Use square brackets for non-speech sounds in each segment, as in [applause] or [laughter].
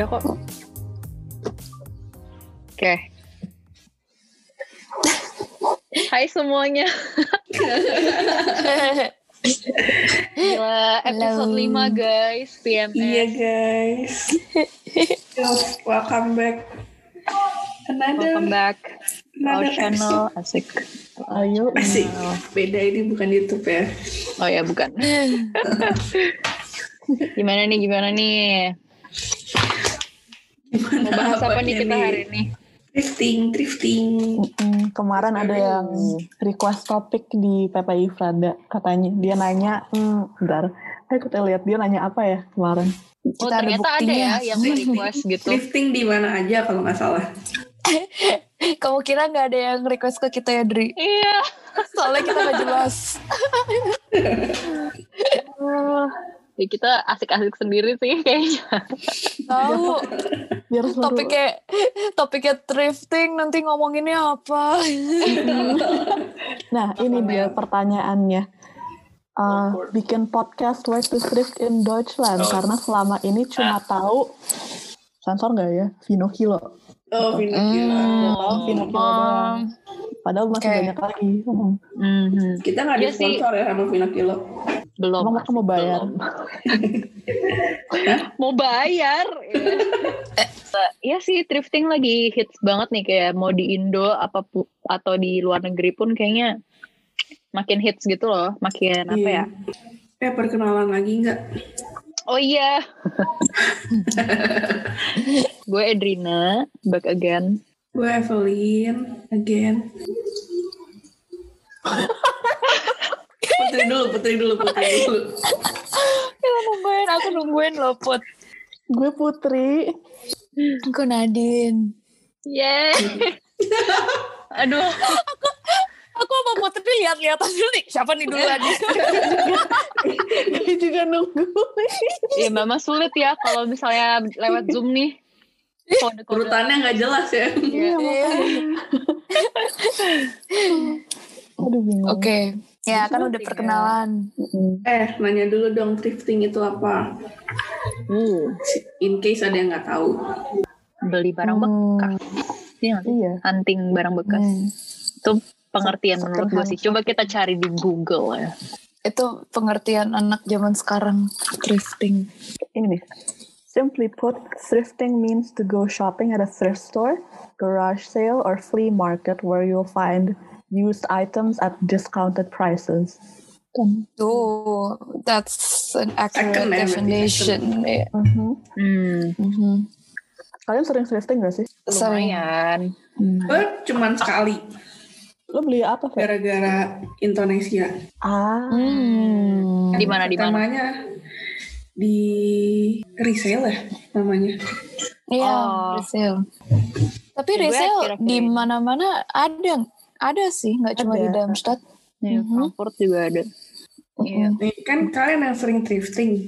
Udah kok. Oke. Hai semuanya. Gila, episode Halo. 5 guys, PMS. Iya guys. Welcome back. Another, Welcome back to our another channel. Asik. Ayo. Asik. Beda ini bukan YouTube ya. Oh ya, bukan. [laughs] gimana nih, gimana nih? Gimana Mau bahas apa nih kita hari ini? Drifting, drifting. Mm, kemarin ada yang request topik di PPI Franda katanya dia nanya hmm, bentar ayo kita lihat dia nanya apa ya kemarin Oh, Kita ada ternyata ada, buktinya. ya yang request gitu. Drifting di mana aja kalau nggak salah. [laughs] Kamu kira nggak ada yang request ke kita ya, Dri? Iya. Soalnya kita nggak jelas. [laughs] [laughs] Ya kita asik-asik sendiri sih [laughs] kayaknya. Tahu. Biar seru. Topiknya topiknya thrifting nanti ngomonginnya apa? [laughs] nah ini dia pertanyaannya. Uh, bikin podcast Why to Thrift in Deutschland. Karena selama ini cuma tahu sensor nggak ya? Vino Kilo Oh, Vino Gila. Yang tahu Vino Kilo padahal masih Oke. banyak lagi Hmm. Mhm. Kita nggak Iya di sih. sponsor ya sama Vino Kilo. Belum. Emang asik, mau bayar? mau bayar. [laughs] Iya sih thrifting lagi hits banget nih kayak mau di Indo apa pu- atau di luar negeri pun kayaknya makin hits gitu loh, makin apa ya? Eh, perkenalan lagi nggak? Oh iya. [laughs] Gue Edrina, back again. Gue Evelyn, again. putri dulu, putri dulu, putri dulu. Kita [laughs] nungguin, aku nungguin loh Put. gue Putri Aku Nadine. Yeay. [laughs] Aduh, Aku sama Putri lihat-lihatan dulu nih. Siapa nih duluan? Gue [laughs] juga nunggu ya mama sulit ya kalau misalnya lewat Zoom nih. Kode-kode. Urutannya nggak jelas ya. Iya. Aduh bingung Oke. Ya kan udah perkenalan. Eh, nanya dulu dong thrifting itu apa? Uh, In case ada yang nggak tahu. beli barang bekas. Iya nggak sih? Iya Hunting barang bekas. Hmm. Itu pengertian menurut gue sih. Coba kita cari di Google ya. Itu pengertian anak zaman sekarang thrifting. ini nih. Simply put, thrifting means to go shopping at a thrift store, garage sale, or flea market where you'll find used items at discounted prices. Tuh, that's an accurate definition. Mhm. Hmm, Mhm. Kalian sering thrifting gak sih? Lumayan. Gue cuman sekali, Lo beli apa, Fer? gara-gara Indonesia. Ah, Hmm. Di mana di mana? Namanya di resale ya namanya. Iya, Oh. resale. Tapi resale kira-kira di mana-mana ada, ada sih, nggak cuma di Darmstadt. Nih, Mhm. Frankfurt juga ada. Iya. Nih, kan kalian yang sering thrifting.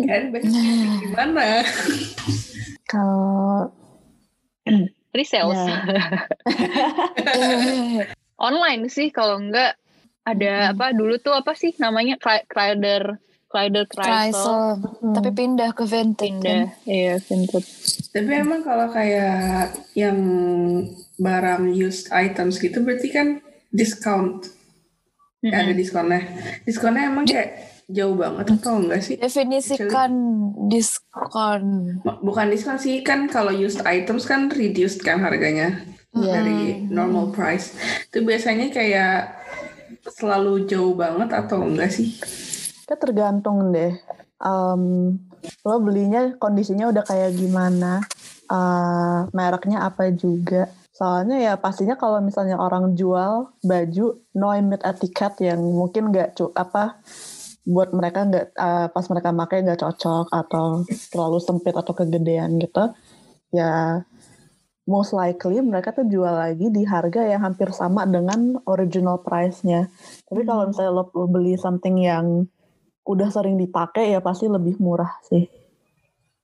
Kalian biasanya thrifting di mana? kalau Resales. Ya. [laughs] Online sih kalau enggak ada apa dulu tuh apa sih namanya Crider Chrysler Chrysler. Tapi pindah ke Vinted. pindah Kan? iya vintage Tapi emang kalau kayak yang barang used items gitu berarti kan discount. Kayak ada diskonnya. Diskonnya emang kayak jauh banget atau enggak sih? Definisikan diskon. Bukan diskon sih kan kalau used items kan reduced kan harganya dari normal price. Itu biasanya kayak selalu jauh banget atau enggak sih? Kayak tergantung deh. Em, lo belinya kondisinya udah kayak gimana, eh, mereknya apa juga. Soalnya ya pastinya kalau misalnya orang jual baju no image etiquette yang mungkin nggak cu apa buat mereka nggak eh, pas mereka pakai nggak cocok atau terlalu sempit atau kegedean gitu, ya most likely mereka tuh jual lagi di harga yang hampir sama dengan original price-nya. Tapi kalau misalnya lo beli something yang udah sering dipakai ya pasti lebih murah sih.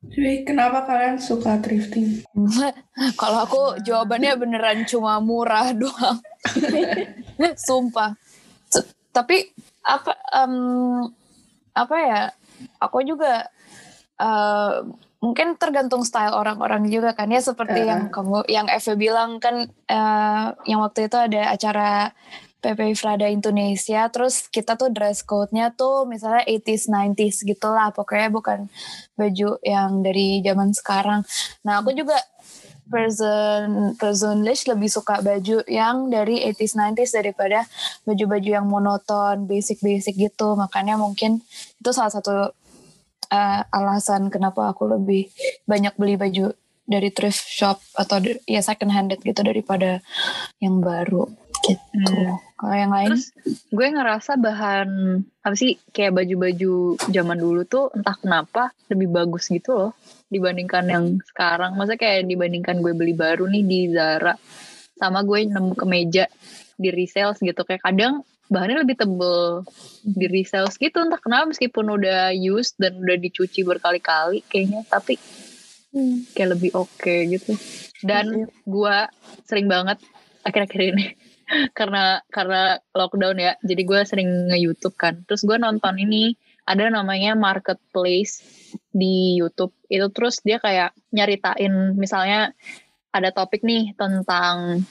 Jadi kenapa kalian suka thrifting? [laughs] Kalau aku jawabannya beneran cuma murah [laughs] doang. [laughs] Sumpah. Tapi apa em, apa ya? Aku juga eh, mungkin tergantung style orang-orang juga kan ya seperti Uh-uh. yang kamu yang Eve bilang kan eh, yang waktu itu ada acara PPI Frada Indonesia terus kita tuh dress code-nya tuh misalnya 80s 90s gitu lah pokoknya bukan baju yang dari zaman sekarang. Nah aku juga person personally lebih suka baju yang dari 80s 90s daripada baju-baju yang monoton basic-basic gitu. Makanya mungkin itu salah satu eh, alasan kenapa aku lebih banyak beli baju dari thrift shop atau ya second handed gitu daripada yang baru gitu. Hmm. Kalau yang lain, Terus gue ngerasa bahan apa sih kayak baju-baju zaman dulu tuh entah kenapa lebih bagus gitu loh dibandingkan yang sekarang. Masa kayak dibandingkan gue beli baru nih di Zara sama gue nemu kemeja di resales gitu kayak kadang bahannya lebih tebel di resales gitu entah kenapa meskipun udah used dan udah dicuci berkali-kali kayaknya tapi kayak lebih oke gitu dan gue sering banget akhir-akhir ini [laughs] karena karena lockdown ya. Jadi gue sering nge YouTube kan. Terus gue nonton ini ada namanya marketplace di YouTube. Itu terus dia kayak nyaritain misalnya ada topik nih tentang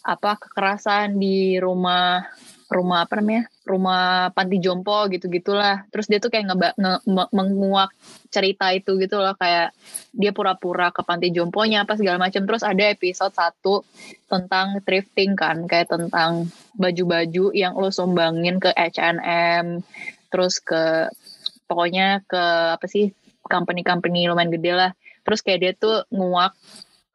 apa kekerasan di rumah rumah apa namanya rumah panti jompo gitu gitulah terus dia tuh kayak ngeba, nge, me- menguak cerita itu gitu loh kayak dia pura-pura ke panti jomponya apa segala macam. Terus ada episode satu tentang thrifting kan kayak tentang baju-baju yang lo sumbangin ke H&M terus ke pokoknya ke apa sih company-company lumayan gede lah. Terus kayak dia tuh nguak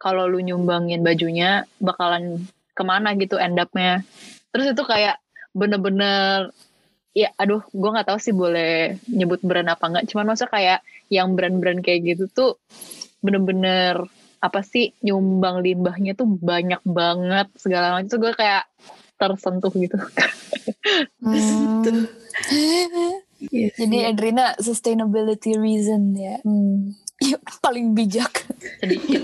kalau lu nyumbangin bajunya bakalan ke mana gitu end up-nya. Terus itu kayak bener-bener ya aduh gue nggak tahu sih boleh nyebut brand apa nggak cuman masa kayak yang brand-brand kayak gitu tuh bener-bener apa sih nyumbang limbahnya tuh banyak banget segala macam tuh gue kayak tersentuh gitu Hmm. [laughs] Iya jadi. Adrina sustainability reason ya, Hmm. Iya, paling bijak. sedikit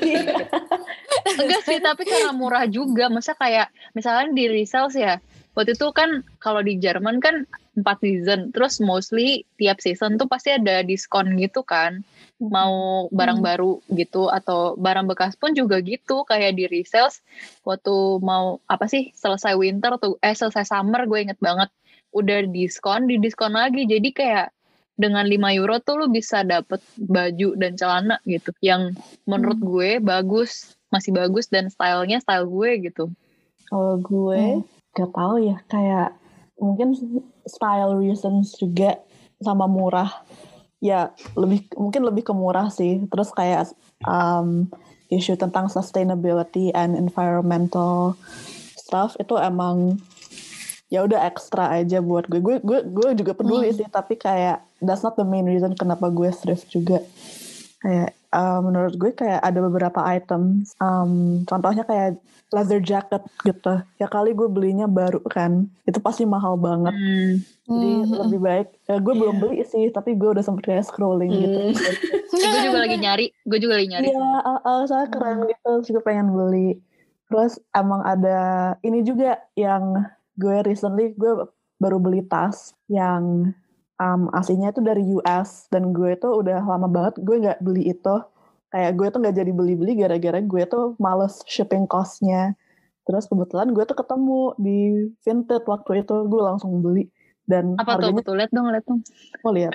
[laughs] enggak sih tapi karena murah juga masa kayak misalnya di resales ya waktu itu kan kalau di Jerman kan empat season. Terus mostly tiap season tuh pasti ada diskon gitu kan. Mau barang baru gitu atau barang bekas pun juga gitu. Kayak di resales waktu mau apa sih selesai winter tuh eh selesai summer gue inget banget. Udah diskon di diskon lagi. Jadi kayak dengan 5 euro tuh lu bisa dapet baju dan celana gitu. Yang menurut gue bagus masih bagus dan stylenya style gue gitu. Kalau gue gak tahu ya kayak mungkin style reasons juga sama murah. Ya lebih mungkin lebih ke murah sih. Terus kayak um, isu tentang sustainability and environmental stuff itu emang ya udah ekstra aja buat gue. Gue gue gue juga peduli sih tapi kayak that's not the main reason kenapa gue thrift juga. Kayak uh, menurut gue kayak ada beberapa item um, contohnya kayak leather jacket gitu. Ya kali gue belinya baru kan. Itu pasti mahal banget. Hmm. Jadi Hmm. lebih baik ya gue belum beli sih tapi gue udah sempet kayak scrolling gitu. [laughs] gue juga lagi nyari gue juga lagi nyari Iya, uh, uh, soalnya keren gitu, terus gue pengen beli. Terus emang ada ini juga yang gue recently gue baru beli tas yang um, aslinya itu dari US dan gue tuh udah lama banget gue nggak beli itu. Kayak gue tuh nggak jadi beli-beli gara-gara gue tuh males shipping cost-nya. Terus kebetulan gue tuh ketemu di Vinted waktu itu gue langsung beli dan apa tuh harganya betul lihat dong lihat dong mau lihat.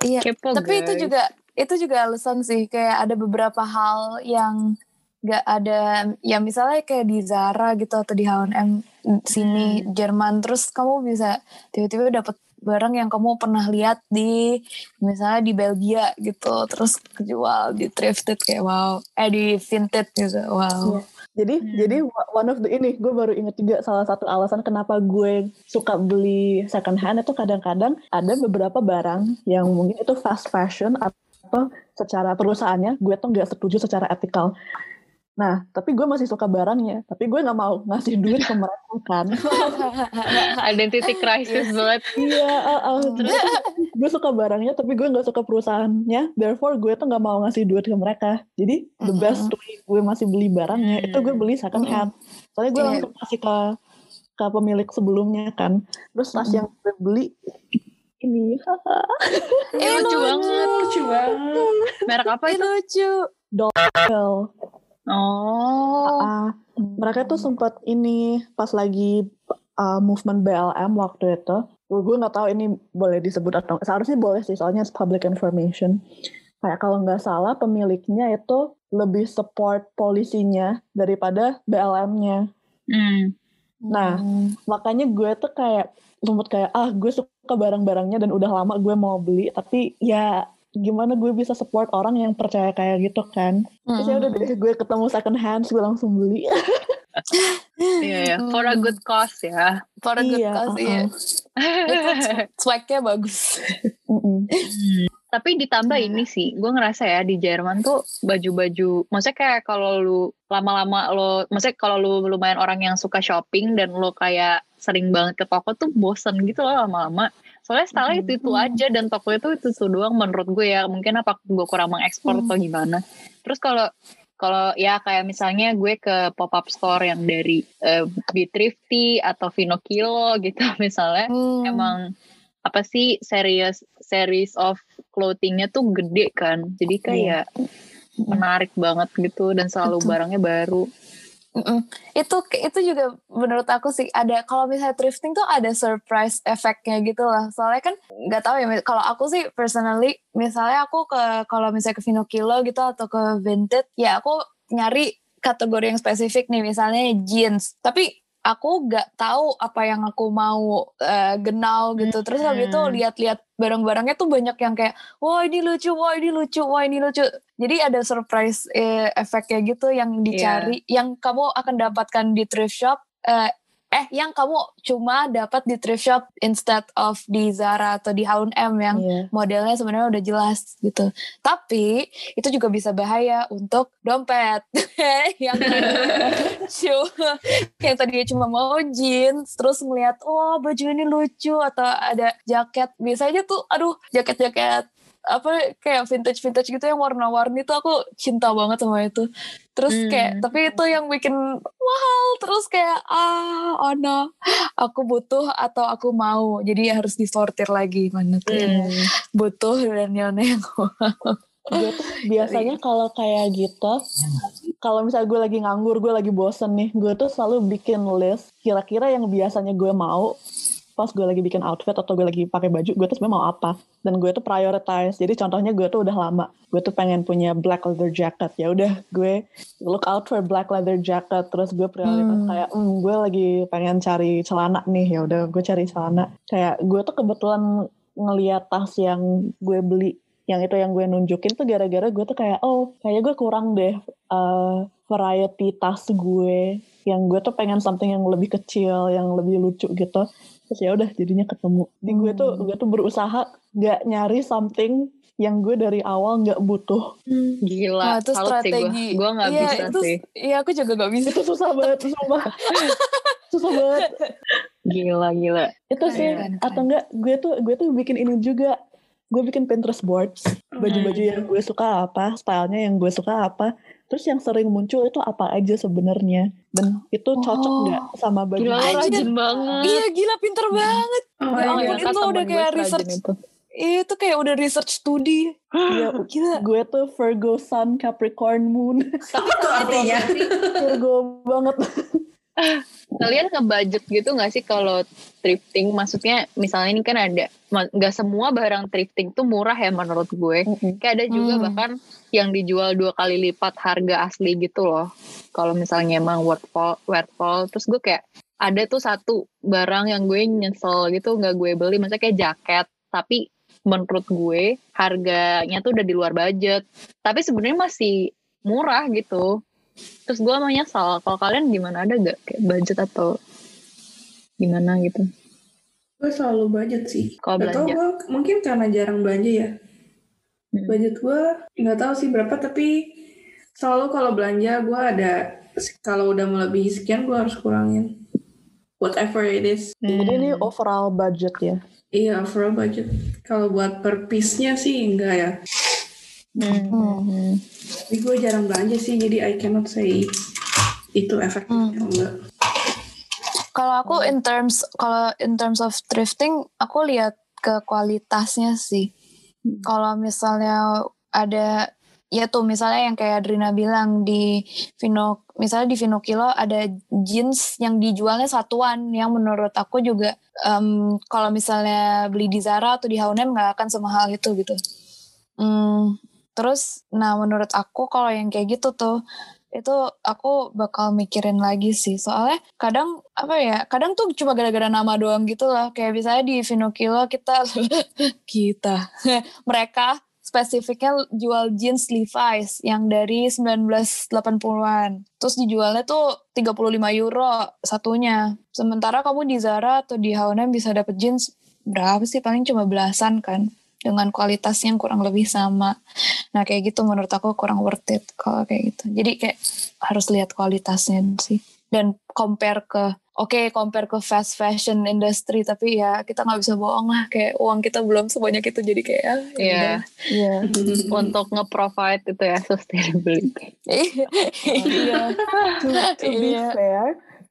Iya, kepo tapi itu juga itu juga alasan sih kayak ada beberapa hal yang nggak ada ya misalnya kayak di Zara gitu atau di H&M sini Jerman terus kamu bisa tiba-tiba dapat barang yang kamu pernah lihat di misalnya di Belgia gitu terus kejual di thrifted kayak wow eh di vintage gitu wow Jadi Hmm. jadi one of the ini gue baru inget juga salah satu alasan kenapa gue suka beli second hand itu kadang-kadang ada beberapa barang yang mungkin itu fast fashion atau secara perusahaannya gue tuh nggak setuju secara etikal. Nah, tapi gue masih suka barangnya, tapi gue nggak mau ngasih duit ke mereka kan. [laughs] identity crisis banget Iya, uh, uh, terus gue suka barangnya, tapi gue nggak suka perusahaannya. Therefore, gue tuh nggak mau ngasih duit ke mereka. Jadi the best way gue masih beli barangnya itu gue beli second hand. Soalnya gue Iya. langsung kasih ke ke pemilik sebelumnya kan. Terus tas yang gue beli ini. Ini lucu banget. Lucu banget. Merek apa Ini itu? lucu. Doll. Oh. Ah, mereka tuh sempat ini pas lagi uh, movement BLM waktu itu. Gue nggak tahu ini boleh disebut atau seharusnya boleh sih soalnya it's public information. Kayak kalau nggak salah pemiliknya itu lebih support polisinya daripada BLM-nya. Hmm. Nah, Hmm. makanya gue tuh kayak sempat kayak ah gue suka barang-barangnya dan udah lama gue mau beli tapi ya gimana gue bisa support orang yang percaya kayak gitu kan terus ya udah deh gue ketemu second hand gue langsung beli [laughs] Iya, ya. For a good cause ya. For a good Iya, cause, uh-uh. iya. Itu [laughs] swag-nya bagus. Mm-mm. Tapi ditambah ini sih, gue ngerasa ya di Jerman tuh baju-baju, maksudnya kayak kalau lu lama-lama lo, maksudnya kalau lu lumayan orang yang suka shopping dan lo kayak sering banget ke toko tuh bosen gitu loh lama-lama. Soalnya style itu itu aja dan toko itu itu itu doang menurut gue ya. Mungkin apa gue kurang mengekspor atau gimana. Terus kalau kalau ya kayak misalnya gue ke pop up store yang dari eh, Be Thrifty atau Vino Kilo gitu [laughs] misalnya Hmm. emang apa sih series series of clothingnya tuh gede kan jadi kayak menarik banget gitu dan selalu Betul. barangnya baru Mm-mm. itu itu juga menurut aku sih ada kalau misalnya thrifting tuh ada surprise efeknya gitu lah soalnya kan nggak tahu ya kalau aku sih personally misalnya aku ke kalau misalnya ke Vinokilo gitu atau ke Vinted ya aku nyari kategori yang spesifik nih misalnya jeans tapi aku nggak tahu apa yang aku mau eh, genau gitu. Terus habis itu Hmm. lihat-lihat barang-barangnya tuh banyak yang kayak wah ini lucu wah ini lucu wah ini lucu. Jadi ada surprise eh, efeknya gitu yang dicari yang kamu akan dapatkan di thrift shop eh, eh yang kamu cuma dapat di thrift shop instead of di Zara atau di H&M yang Iya. modelnya sebenarnya udah jelas gitu. Tapi itu juga bisa bahaya untuk dompet [laughs] yang cuma yang tadinya cuma mau jeans terus ngeliat oh baju ini lucu atau ada jaket biasanya tuh aduh jaket-jaket apa kayak vintage vintage gitu yang warna-warni tuh aku cinta banget sama itu. Terus Hmm. kayak tapi itu yang bikin mahal. Terus kayak ah oh no. Aku butuh atau aku mau. Jadi harus disortir lagi mana tuh yang Hmm. butuh dan yang [laughs] yang gue tuh biasanya kalau kayak gitu kalau misalnya gue lagi nganggur gue lagi bosen nih gue tuh selalu bikin list kira-kira yang biasanya gue mau pas gue lagi bikin outfit atau gue lagi pakai baju gue tuh sebenarnya mau apa? Dan gue tuh prioritize. Jadi contohnya gue tuh udah lama gue tuh pengen punya black leather jacket. Ya udah gue look out for black leather jacket. Terus gue prioritas Hmm. kayak hmm, gue lagi pengen cari celana nih. Ya udah gue cari celana. Kayak gue tuh kebetulan ngeliat tas yang gue beli yang itu yang gue nunjukin tuh gara-gara gue tuh kayak oh kayaknya gue kurang deh uh, variety tas gue yang gue tuh pengen something yang lebih kecil yang lebih lucu gitu terus ya udah jadinya ketemu. Di gue tuh Hmm. gue tuh berusaha nggak nyari something yang gue dari awal nggak butuh. Gila Wah, itu strategi. gue gue nggak Iya, bisa itu, sih. Iya, aku juga gak bisa. itu susah banget sumpah [laughs] susah banget. Gila gila. Itu sih Keren, keren. atau enggak gue tuh gue tuh bikin ini juga. Gue bikin Pinterest boards baju-baju yang gue suka apa stylenya yang gue suka apa terus yang sering muncul itu apa aja sebenarnya dan itu cocok Oh. nggak sama baju gila lo rajin banget Iya, gila pinter banget. Oh, Ya iya. ampun, itu temen udah kayak research. itu. Itu kayak udah research studi. Iya, [gasps] Gila. gue tuh Virgo Sun Capricorn Moon tapi [laughs] Itu artinya. Virgo banget kalian ngebudget gitu nggak sih kalau thrifting? Maksudnya misalnya ini kan ada nggak semua barang thrifting tuh murah ya menurut gue. Kayak ada juga Hmm. bahkan yang dijual dua kali lipat harga asli gitu loh. Kalau misalnya emang worthwhile worthwhile terus gue kayak ada tuh satu barang yang gue nyesel gitu nggak gue beli. Maksudnya kayak jaket tapi menurut gue harganya tuh udah di luar budget. Tapi sebenarnya masih murah gitu terus gue mau nyesal kalau kalian gimana ada gak kayak budget atau gimana gitu Gue selalu budget sih. Kalau Gak tau belanja. gue mungkin karena jarang belanja ya. Hmm. Budget gue nggak tahu sih berapa tapi selalu kalau belanja gue ada kalau udah melebihi sekian gue harus kurangin. Whatever it is. jadi ini Hmm. overall budget ya Iya overall budget. Kalau buat per piece-nya sih enggak ya. Hmm. Tapi gue jarang belanja sih jadi I cannot say itu efektif Hmm. atau enggak. Kalau aku in terms kalau in terms of thrifting, aku lihat ke kualitasnya sih. Hmm. Kalau misalnya ada ya tuh misalnya yang kayak Adrina bilang di Vino misalnya di Vinokilo ada jeans yang dijualnya satuan yang menurut aku juga em, kalau misalnya beli di Zara atau di H&M nggak akan semahal itu gitu. Hmm, terus nah menurut aku kalau yang kayak gitu tuh itu aku bakal mikirin lagi sih soalnya kadang apa ya kadang tuh cuma gara-gara nama doang gitu loh kayak misalnya di Vinokilo kita [laughs] kita [laughs] mereka spesifiknya jual jeans Levi's yang dari 1980-an. Terus dijualnya tuh 35 euro satunya. Sementara kamu di Zara atau di H&M bisa dapet jeans berapa sih? Paling cuma belasan kan. Dengan kualitas yang kurang lebih sama. Nah kayak gitu menurut aku kurang worth it kalau kayak gitu. Jadi kayak harus lihat kualitasnya sih. Dan compare ke oke compare ke fast fashion industry tapi ya kita nggak bisa bohong lah kayak uang kita belum sebanyak itu jadi kayak ah, ya Iya. udah. Iya. [laughs] Untuk nge-provide itu ya sustainability. [laughs] iya to, to be Iya. fair,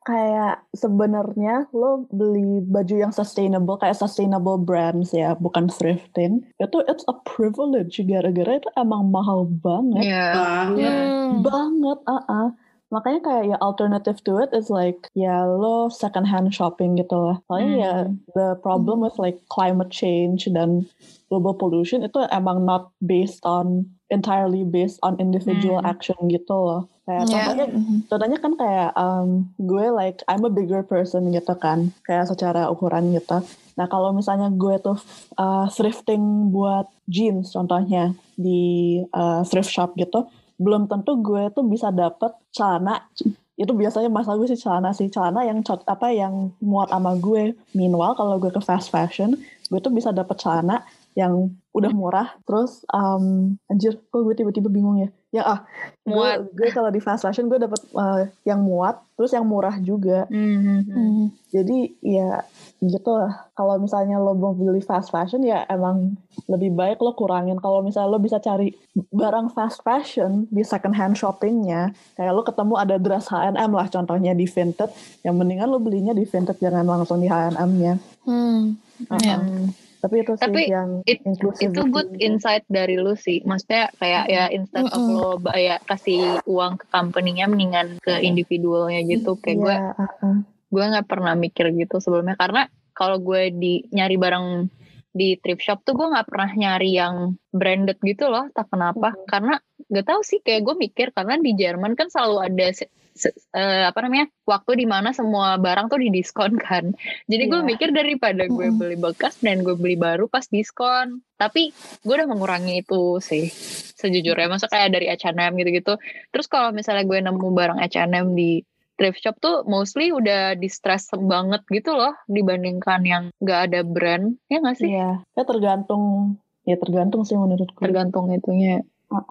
kayak sebenarnya lo beli baju yang sustainable kayak sustainable brands ya, bukan thrifting. Itu it's a privilege gara-gara itu emang mahal banget. Iya. Banget. Hmm. Banget, ah Makanya kayak ya alternative to it is like ya lo second hand shopping gitu lah. Soalnya ya the problem with like climate change dan global pollution itu emang not based on entirely based on individual Hmm. action gitu loh. Kayak Iya. contohnya Mhm. contohnya kan kayak um, gue like I'm a bigger person gitu kan. Kayak secara ukuran gitu. Nah kalau misalnya gue tuh uh, thrifting buat jeans contohnya di uh, thrift shop gitu belum tentu gue tuh bisa dapet celana. Itu biasanya masalah gue sih celana sih. Celana yang cot apa yang muat sama gue. Meanwhile kalau gue ke fast fashion gue tuh bisa dapet celana yang udah murah. Terus um, anjir kok gue tiba-tiba bingung ya ya ah Muat. gue, gue kalau di fast fashion gue dapet uh, yang muat terus yang murah juga Mhm. Hmm. jadi ya gitu lah kalau misalnya lo mau beli fast fashion ya emang lebih baik lo kurangin kalau misalnya lo bisa cari barang fast fashion di second hand shoppingnya kayak lo ketemu ada dress H&M lah contohnya di Vinted yang mendingan lo belinya di Vinted jangan langsung di H&M-nya Hmm. Iya. Tapi itu sih Tapi yang it- itu good insight dari lu sih. Maksudnya kayak ya instead of Mm-mm. lo bayar kasih uang ke company-nya mendingan ke individualnya gitu. Kayak gue Iya, ah, ah. gue nggak pernah mikir gitu sebelumnya karena kalau gue di nyari barang di thrift shop tuh gue nggak pernah nyari yang branded gitu loh tak kenapa Mhm. karena gak tahu sih kayak gue mikir karena di Jerman kan selalu ada eh, apa namanya waktu di mana semua barang tuh didiskon kan. Jadi gue Iya. mikir daripada gue Mhm. beli bekas dan gue beli baru pas diskon. Tapi gue udah mengurangi itu sih sejujurnya. Masa kayak dari H&M gitu-gitu. Terus kalau misalnya gue nemu barang H&M di thrift shop tuh mostly udah di-stress banget gitu loh dibandingkan yang gak ada brand. Ya gak sih? Iya, ya tergantung ya tergantung sih menurutku. tergantung itunya. Ah.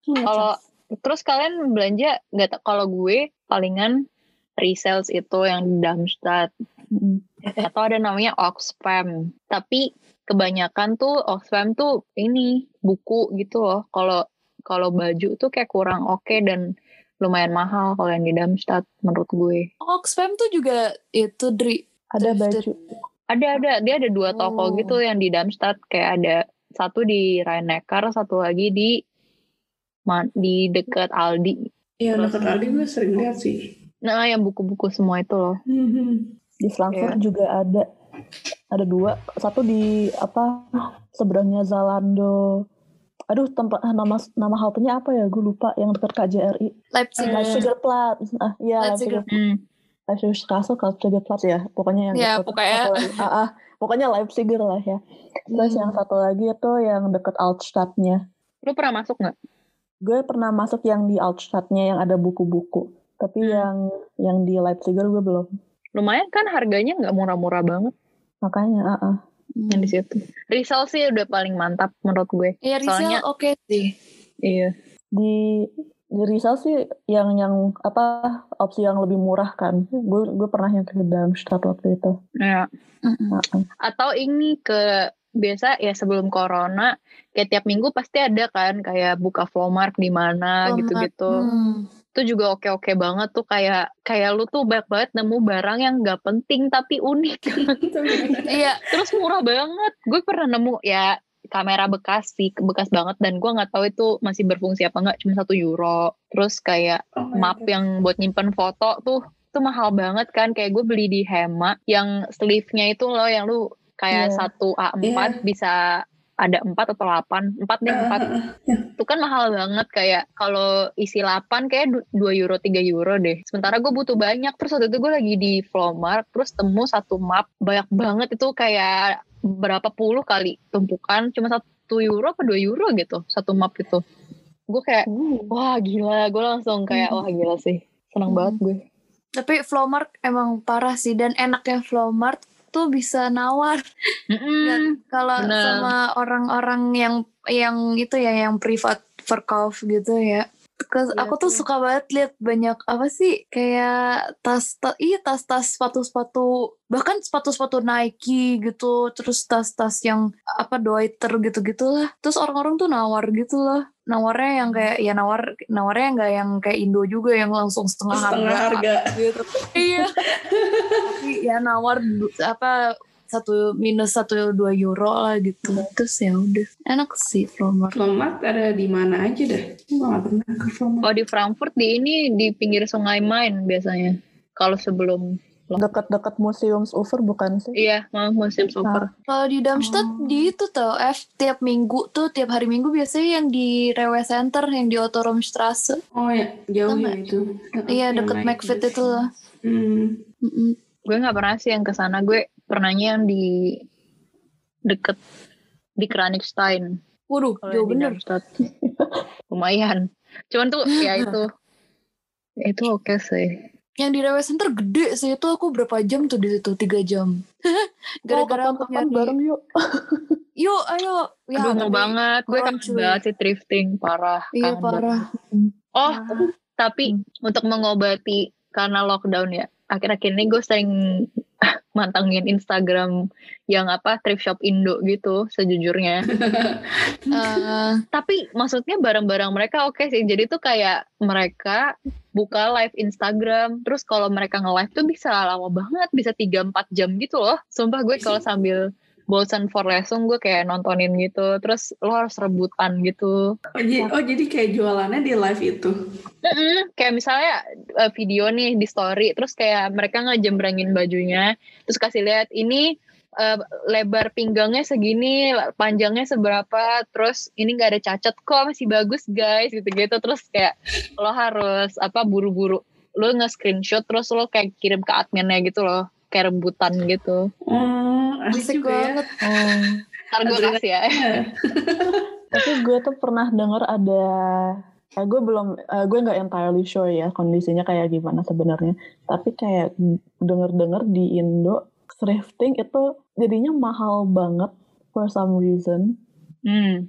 Iya, kalau terus kalian belanja nggak kalau gue palingan resales itu yang di Darmstadt Mm-mm. atau ada namanya Oxfam tapi kebanyakan tuh Oxfam tuh ini buku gitu loh kalau kalau baju tuh kayak kurang oke dan lumayan mahal kalau yang di Darmstadt menurut gue Oxfam tuh juga itu Dri. ada baju. ada ada dia ada dua toko Oh. gitu yang di Darmstadt kayak ada satu di Rhein-Neckar satu lagi di di dekat Aldi Iya, dekat Aldi gue sering lihat sih. nah yang buku-buku semua itu loh Mhm. Di Frankfurt juga ada ada dua. Satu di apa seberangnya Zalando. Aduh tempat ah, nama nama haltenya apa ya? Gue lupa yang dekat KJRI. Leipzig. Eh. Leipziger Platz. Ah, iya Leipziger. Leipziger. Leipziger Straße, Leipziger Platz ya. Pokoknya yang Ya, itu. pokoknya. Ah, ah, pokoknya Leipziger lah ya. Terus Hmm. yang satu lagi itu yang dekat Altstadtnya. lu pernah masuk nggak Gue pernah masuk yang di Altstadtnya yang ada buku-buku. Tapi Hmm. yang yang di Leipziger gue belum. lumayan kan harganya nggak murah-murah banget Makanya, ah, ah. yang di situ Rizal sih udah paling mantap menurut gue Iya, Rizal Soalnya- oke sih. iya di di Rizal sih yang yang apa opsi yang lebih murah kan gue gue pernah yang ke Darmstadt waktu itu ya Mm-mm. Heeh. atau ini ke biasa ya sebelum corona kayak tiap minggu pasti ada kan kayak buka Flowmark di mana gitu-gitu Hmm. itu juga oke-oke banget tuh kayak kayak lu tuh banyak banget nemu barang yang gak penting tapi unik [laughs] Iya. terus murah banget gue pernah nemu ya kamera bekas sih bekas banget dan gue nggak tahu itu masih berfungsi apa enggak cuma satu euro terus kayak Oh map God. yang buat nyimpen foto tuh itu mahal banget kan kayak gue beli di Hema yang sleeve-nya itu loh yang lu kayak Iya. satu A4 Iya. bisa ada empat atau delapan empat deh empat. Ah, ah, ah. itu kan mahal banget kayak kalau isi 8 kayak du- 2 euro 3 euro deh. Sementara gue butuh banyak. Terus waktu itu gue lagi di Flowmart terus temu satu map. Banyak banget itu kayak berapa puluh kali tumpukan. Cuma satu euro apa 2 euro gitu satu map itu. Gue kayak wah gila. Gue langsung kayak wah gila sih. Seneng Hmm. banget gue Tapi Flowmart emang parah sih dan enaknya Flowmart tuh bisa nawar Mm-mm. kalau sama orang-orang yang yang itu ya yang privat verkauf gitu ya. Terus Iya aku tuh suka banget lihat banyak apa sih kayak tas tas iya tas-tas sepatu-sepatu bahkan sepatu-sepatu Nike gitu terus tas-tas yang apa Deuter gitu-gitulah. Terus orang-orang tuh nawar gitu loh nawarnya yang kayak ya nawar nawarnya nggak yang kayak Indo juga yang langsung setengah, Setengah harga. gitu iya. Tapi [laughs] ya nawar apa satu minus satu dua euro lah gitu terus ya udah enak sih Flowmart Flowmart ada di mana aja dah? Gue gak pernah ke Flowmart. kalau di Frankfurt di ini di pinggir sungai Main biasanya kalau sebelum Dekat-dekat museum Ufer bukan sih? iya mau musim super kalau di Darmstadt Oh. di itu tuh F tiap minggu tuh tiap hari minggu biasanya yang di Rewe Center yang di Otterumstrasse Oh ya, jauh Sama. ya itu. iya naik McFit itu loh Hmm. Mm-mm. gue nggak pernah sih yang ke sana gue pernahnya yang di deket di Kranigstein. Waduh kalau jauh bener. [laughs] Lumayan. Cuman tuh ya itu. Ya [laughs] itu oke sih. Yang di Rewe Center gede sih. Itu aku berapa jam tuh di situ? Tiga jam. [laughs] Gara-gara oh, aku nyari bareng yuk. yuk ayo. Ya Aduh mau banget. Gue cuy. banget sih thrifting. Parah iya banget. parah. Oh Parah. tapi untuk mengobati karena lockdown ya akhir-akhir ini gue sering mantengin Instagram yang apa thrift shop Indo gitu sejujurnya. [laughs] Eh, tapi maksudnya barang-barang mereka oke sih. Jadi tuh kayak mereka buka live Instagram terus kalau mereka nge-live tuh bisa lama banget bisa 3-4 jam gitu loh. Sumpah gue kalau sambil bosan for lesson gue kayak nontonin gitu. Terus lo harus rebutan gitu. Oh, jadi, oh jadi kayak jualannya di live itu. Mm-mm, kayak misalnya eh, video nih di story terus kayak mereka ngejembrangin bajunya terus kasih lihat ini eh, lebar pinggangnya segini panjangnya seberapa terus ini nggak ada cacat kok masih bagus guys gitu-gitu. Terus kayak lo harus apa buru-buru. Lo nge-screenshot terus lo kayak kirim ke adminnya gitu loh kayak rebutan gitu Oh, asik, juga ya. banget ntar gue kasih ya [laughs] Tapi gue tuh pernah denger ada eh, gue belum eh, gue nggak entirely sure ya kondisinya kayak gimana sebenarnya. Tapi kayak denger-denger di Indo thrifting itu jadinya mahal banget for some reason. hmm.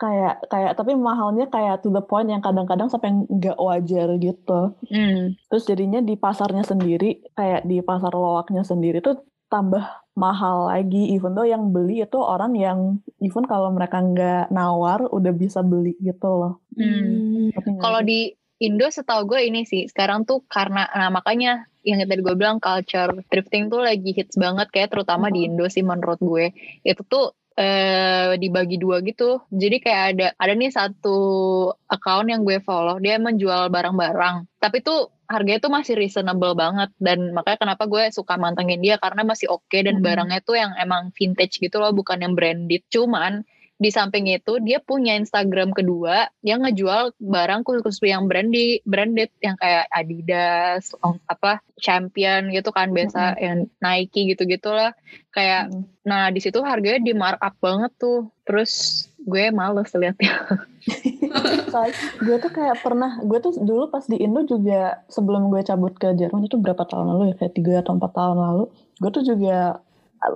Kayak kayak tapi mahalnya kayak to the point yang kadang-kadang sampai nggak wajar gitu. Hmm. Terus jadinya di pasarnya sendiri kayak di pasar lowaknya sendiri tuh tambah mahal lagi even though yang beli itu orang yang even kalau mereka nggak nawar udah bisa beli gitu loh. Hmm. Nggak Kalau di Indo setahu gue ini sih sekarang tuh karena nah makanya yang tadi gue bilang culture thrifting tuh lagi hits banget kayak terutama di Indo sih menurut gue itu tuh eh dibagi dua gitu. Jadi kayak ada ada nih satu account yang gue follow dia menjual barang-barang. Tapi tuh harganya tuh masih reasonable banget. Dan makanya kenapa gue suka mantengin dia karena masih oke dan Mhm. barangnya tuh yang emang vintage gitu loh bukan yang branded. Cuman di samping itu dia punya Instagram kedua yang ngejual barang khusus yang branded branded yang kayak Adidas apa Champion gitu kan biasa yang Nike gitu gitulah kayak Mm. nah di situ harganya di markup banget tuh. Terus gue males liatnya. Soalnya gue tuh kayak pernah, gue tuh dulu pas di Indo juga sebelum gue cabut ke Jerman itu berapa tahun lalu ya, kayak tiga atau empat tahun lalu, gue tuh juga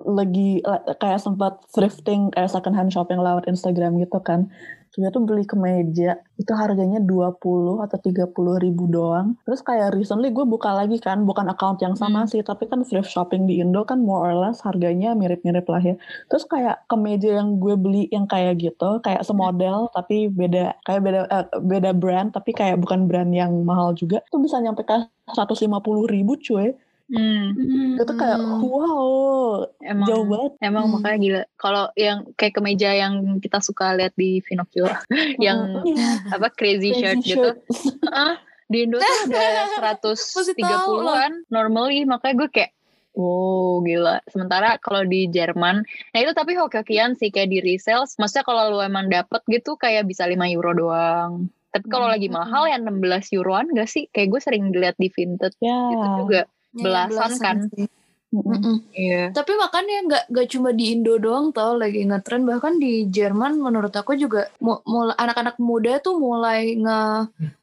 lagi kayak sempat thrifting kayak second hand shopping lewat Instagram gitu kan. Gue tuh beli kemeja, itu harganya 20 atau 30 ribu doang. Terus kayak recently gue buka lagi kan, bukan account yang sama Hmm. sih, tapi kan thrift shopping di Indo kan more or less harganya mirip-mirip lah ya. Terus kayak kemeja yang gue beli yang kayak gitu, kayak semodel tapi beda, kayak beda eh, beda brand, tapi kayak bukan brand yang mahal juga, tuh bisa nyampe ke 150 ribu cuy. Hmm, Itu kayak wow, emang jauh banget. Emang Hmm. makanya gila. Kalau yang kayak kemeja yang kita suka lihat di Pinocchio, [laughs] yang Iya. apa crazy, Crazy shirt gitu, shirt. Heeh, di Indo tuh tahu 130-an normally, makanya gue kayak Wow, gila. Sementara kalau di Jerman, nah itu tapi hoki-hokian sih kayak di resale. Maksudnya kalau lu emang dapet gitu kayak bisa 5 euro doang. Tapi kalau lagi Hmm. mahal ya 16 euroan gak sih? Kayak gue sering dilihat di vintage Ya. gitu juga. Ya, Belasan kan? sih. Mm-mm. Mm-mm. Iya. Tapi makanya nggak nggak cuma di Indo doang tau lagi ngetren bahkan di Jerman menurut aku juga mu- mulai anak-anak muda tuh mulai nge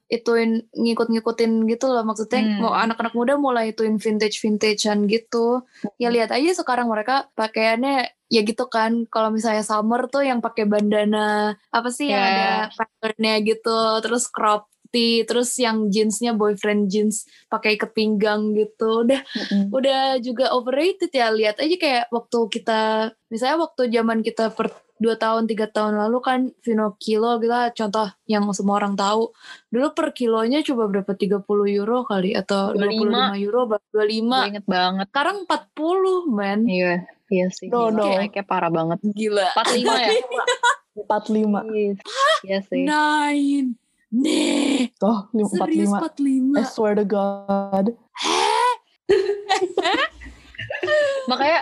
ituin ngikut-ngikutin gitu loh maksudnya Hmm. mau anak-anak muda mulai ituin vintage vintagean gitu ya lihat aja sekarang mereka pakaiannya ya gitu kan kalau misalnya summer tuh yang pakai bandana apa sih yang Ya. ada patternnya gitu terus crop tee terus yang jeansnya boyfriend jeans pakai ikat pinggang gitu udah Mm-mm. udah juga overrated ya lihat aja kayak waktu kita misalnya waktu zaman kita per dua tahun tiga tahun lalu kan Vino kilo kita contoh yang semua orang tahu dulu per kilonya coba berapa 30 euro kali atau 25. 25 euro ba- 25 Gue inget banget. sekarang 40 men Iya. Iya sih. No, gila. no. Naiknya parah banget. gila 45 ya? [laughs] 45. Yes. Iya sih. nine nih. Oh, lim- serius 45. I 45 swear to God. [laughs] Makanya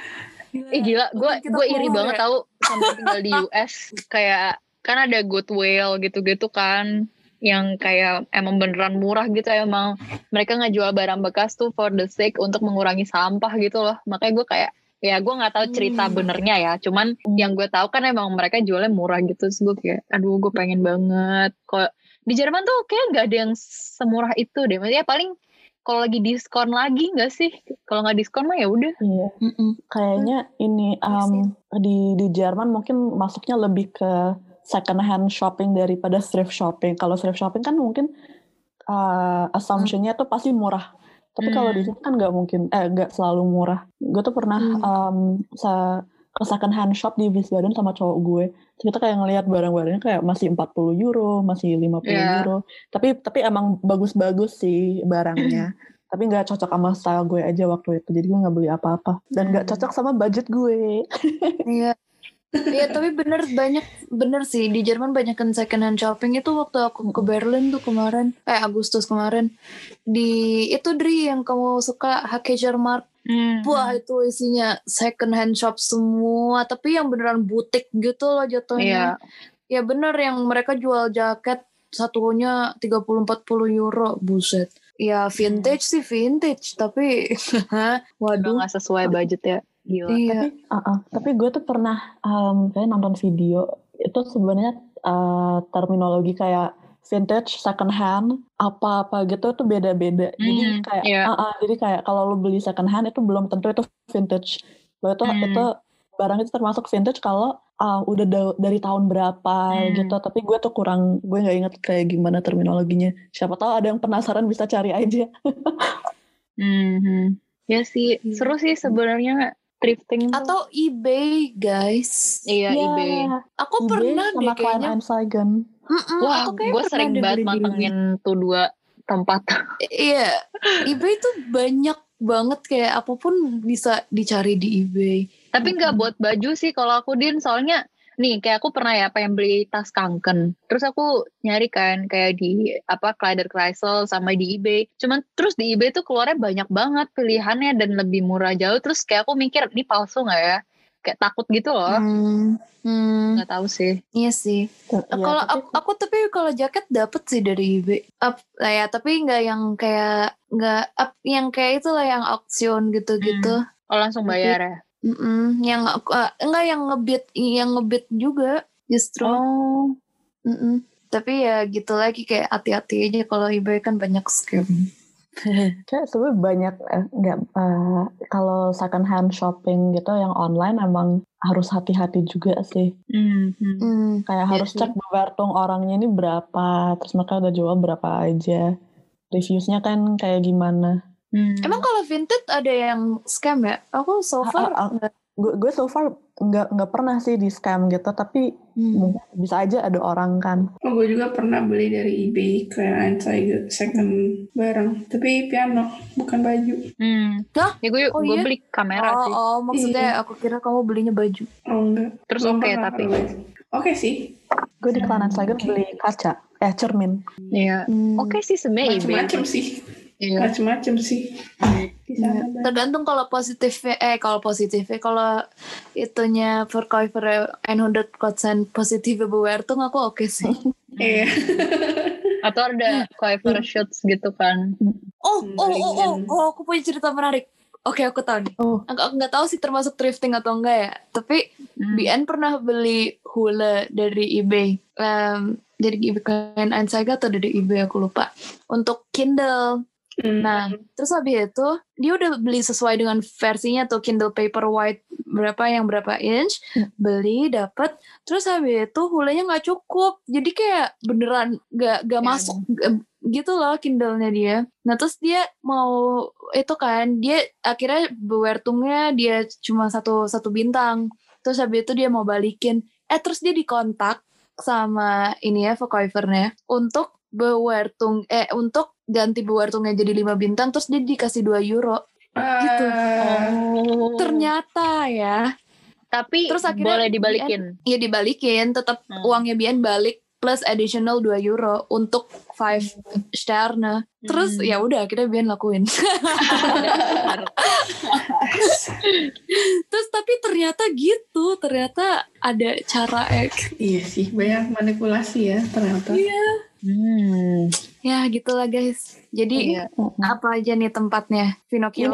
Ih gila, gue gue iri keluar banget ya. tahu sampai tinggal di [laughs] US kayak kan ada Goodwill gitu-gitu kan yang kayak emang beneran murah gitu. Emang mereka ngejual barang bekas tuh for the sake untuk mengurangi sampah gitu loh. Makanya gue kayak ya gue nggak tahu cerita Hmm. benernya ya. Cuman yang gue tahu kan emang mereka jualnya murah gitu. Terus gue kayak aduh gue pengen banget. Kok di Jerman tuh kayak nggak ada yang semurah itu deh maksudnya paling kalau lagi diskon lagi nggak sih kalau nggak diskon mah ya udah Iya. Kayaknya ini um, di di Jerman mungkin masuknya lebih ke second hand shopping daripada thrift shopping. Kalau thrift shopping kan mungkin uh, assumption-nya tuh pasti murah. Tapi kalau di Hmm. sini kan nggak mungkin, eh nggak selalu murah. Gue tuh pernah Hmm. um, ke second hand shop di Wiesbaden sama cowok gue. Terus kita kayak ngelihat barang-barangnya kayak masih 40 euro, masih 50 Iya. euro. Tapi tapi emang bagus-bagus sih barangnya. [laughs] tapi nggak cocok sama style gue aja waktu itu. Jadi gue nggak beli apa-apa. Dan nggak Hmm. cocok sama budget gue. [laughs] Iya. Iya tapi bener banyak bener sih di Jerman banyak kan second hand shopping itu waktu aku ke Berlin tuh kemarin eh Agustus kemarin di itu Dri yang kamu suka Hakejermarkt wah itu isinya second hand shop semua tapi yang beneran butik gitu loh Iya. jatuhnya ya bener yang mereka jual jaket satunya 30-40 euro buset. Ya vintage sih vintage tapi [laughs] waduh. nggak sesuai budget ya. Gila. Iya. Tapi, uh-uh. tapi gue tuh pernah um, kayak nonton video itu sebenarnya uh, terminologi kayak vintage, second hand, apa-apa gitu tuh beda-beda. jadi Hmm, kayak, iya. uh-uh, jadi kayak kalau lo beli second hand itu belum tentu itu vintage. Lo itu Hmm. itu barang itu termasuk vintage kalau uh, udah da- dari tahun berapa Hmm. gitu. Tapi gue tuh kurang, gue nggak inget kayak gimana terminologinya. Siapa tahu ada yang penasaran bisa cari aja. Mhm. [laughs] Ya sih, Iya. seru sih sebenarnya thrifting tuh. atau eBay guys iya Ya, eBay. aku eBay pernah sama deh kayaknya Wah, aku kayak gue pernah sering deh banget mantengin tuh dua tempat. Iya, eBay tuh banyak banget kayak apa pun bisa dicari di eBay. Tapi nggak buat baju sih kalau aku din, soalnya nih kayak aku pernah ya pengen beli tas kanken. Terus aku nyari kan kayak di apa Kleider Kreisel sama di eBay. Cuman terus di eBay tuh keluarnya banyak banget pilihannya dan lebih murah jauh. Terus kayak aku mikir ini palsu nggak ya? Kayak takut gitu loh. Hmm, hmm, Nggak tahu sih. iya sih. Iya, kalau aku, aku tapi kalau jaket dapet sih dari eBay. Up, ya tapi nggak yang kayak nggak up yang kayak itu lah yang auksion gitu-gitu. Oh langsung bayar ya? Mm-mm, yang ah, enggak yang ngebit yang ngebit juga justru. Oh. Mm-mm. Tapi ya gitu lagi kayak hati-hati aja kalau eBay kan banyak scam. [laughs] Kayak sebenarnya banyak eh, nggak eh, kalau second hand shopping gitu yang online emang harus hati-hati juga sih. Hmm, hmm. Hmm. Kayak Iya harus cek bewertung orangnya ini berapa, terus mereka udah jual berapa aja. Reviewsnya kan kayak gimana. Hmm. Emang kalau vintage ada yang scam ya? Aku so far. Gue gue so far nggak nggak pernah sih di scam gitu, tapi Hmm. mungkin bisa aja ada orang kan. Oh, gue juga pernah beli dari eBay Kleinanzeigen second barang. Tapi piano, bukan baju. Hmm. Hah? Ya gue Oh, gue iya? beli kamera Oh, sih. oh, maksudnya aku kira kamu belinya baju. Oh, enggak. Terus oke pernah tapi. Oke sih. Gue di Klanan Saga beli kaca, eh cermin. Iya. Hmm. Oke sih sebenarnya eBay. Macem-macem sih. Iya. Macem-macem sih. Di sana banyak. Tergantung kalau positifnya, eh kalau positifnya, kalau itunya verkäufer 100% positif bewertung aku oke sih. [laughs] Iya. Atau ada cover shoots gitu kan. Oh, Hmm, oh, oh, oh, bagian. oh, aku punya cerita menarik. Oke, aku tahu nih. Oh. Aku aku nggak tahu sih termasuk thrifting atau enggak ya. Tapi Hmm. BN pernah beli hula dari eBay. Em, jadi eBay kain Anzeiga atau dari eBay aku lupa. Untuk Kindle. Hmm. Nah, terus habis itu dia udah beli sesuai dengan versinya tuh Kindle Paperwhite berapa yang berapa inch, Hmm. beli dapat. Terus habis itu hulanya nggak cukup, jadi kayak beneran nggak nggak Ya, masuk g- gitu loh Kindle-nya dia. Nah terus dia mau itu kan dia akhirnya bewertungnya dia cuma satu satu bintang. Terus habis itu dia mau balikin. Eh terus dia dikontak sama ini ya verkäufernya untuk bewertung eh untuk ganti bewertungnya jadi 5 bintang terus dia dikasih 2 euro. gitu. Ah, Oh. Ternyata ya, Tapi Terus akhirnya boleh dibalikin. ya dibalikin tetap Hmm. uangnya Bian balik plus additional 2 euro untuk 5 sterne. Terus Hmm. ya udah kita Bian lakuin. Terus tapi ternyata gitu, ternyata ada cara eh, iya sih, banyak manipulasi ya ternyata. Hmm. ya gitulah guys. Jadi Iya. apa aja nih tempatnya? Pinocchio.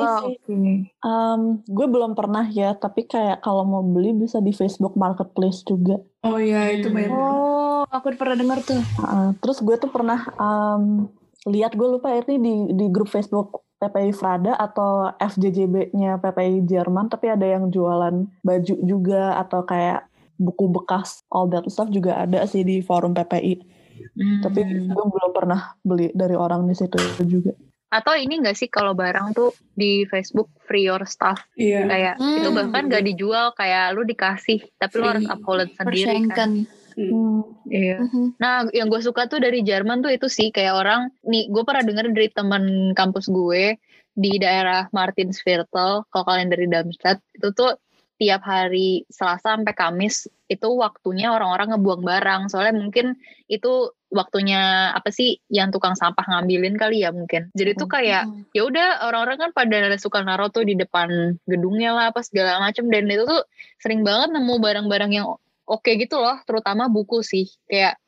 Ini. Um, gue belum pernah ya, tapi kayak kalau mau beli bisa di Facebook Marketplace juga. Oh iya, itu banyak. Oh, aku pernah dengar tuh. Uh, terus gue tuh pernah um, lihat gue lupa ini di di grup Facebook PPI Frada atau FJJB-nya PPI Jerman, tapi ada yang jualan baju juga atau kayak buku bekas all that stuff juga ada sih di forum PPI. Hmm. Tapi gue belum pernah beli dari orang di situ juga. Atau ini gak sih kalau barang tuh di Facebook free your stuff Iya. kayak Hmm. itu bahkan gak dijual kayak lu dikasih tapi lu Free. harus upload sendiri kan. Persenkan. Hmm. Iya. Mhm. Nah, yang gue suka tuh dari Jerman tuh itu sih kayak orang nih gue pernah denger dari teman kampus gue di daerah Martinsviertel kalau kalian dari Darmstadt itu tuh tiap hari Selasa sampai Kamis itu waktunya orang-orang ngebuang barang. Soalnya mungkin itu waktunya apa sih yang tukang sampah ngambilin kali ya mungkin. Jadi tuh kayak Mhm. ya udah orang-orang kan pada suka naruh tuh di depan gedungnya lah apa segala macem. Dan itu tuh sering banget nemu barang-barang yang oke gitu loh terutama buku sih. Kayak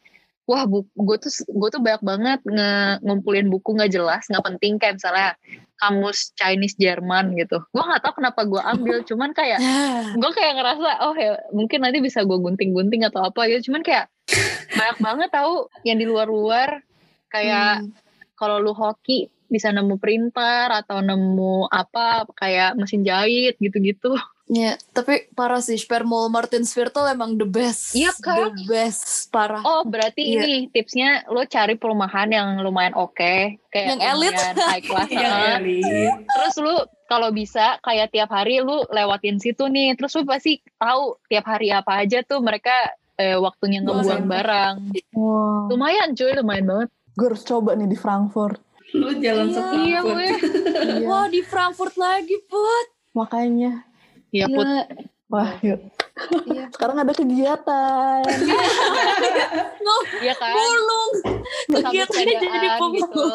wah gue tuh gue tuh banyak banget nge- ngumpulin buku nggak jelas nggak penting kayak misalnya kamus Chinese Jerman gitu gue nggak tahu kenapa gue ambil [laughs] cuman kayak Ya. gue kayak ngerasa oh ya mungkin nanti bisa gue gunting-gunting atau apa gitu cuman kayak [laughs] banyak banget tahu yang di luar-luar kayak Hmm. kalau lu hoki bisa nemu printer atau nemu apa kayak mesin jahit gitu-gitu Ya, tapi parah sih Spermol Martinsviertel emang the best. Iya kan? The best, parah. oh berarti Iya. ini tipsnya lu cari perumahan yang lumayan oke kayak Yang elit. high [laughs] class Iya, heeh. elit. terus lu kalau bisa kayak tiap hari lu lewatin situ nih terus lu pasti tahu tiap hari apa aja tuh mereka eh, waktunya Buang ngebuang sampah. barang Wow. lumayan cuy lumayan banget Gue harus coba nih di Frankfurt. Lu jalan Iya. sepuluh. iya gue Iya. Wah, di Frankfurt lagi, Put. Makanya. Ya put Gila. Wah, yuk. Iya. [laughs] Sekarang ada kegiatan. [laughs] Iya kan Pulung. Sambut Kegiatannya jadi pulung. gitu.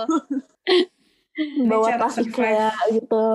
[laughs] Bawa cara tas survive. IKEA gitu.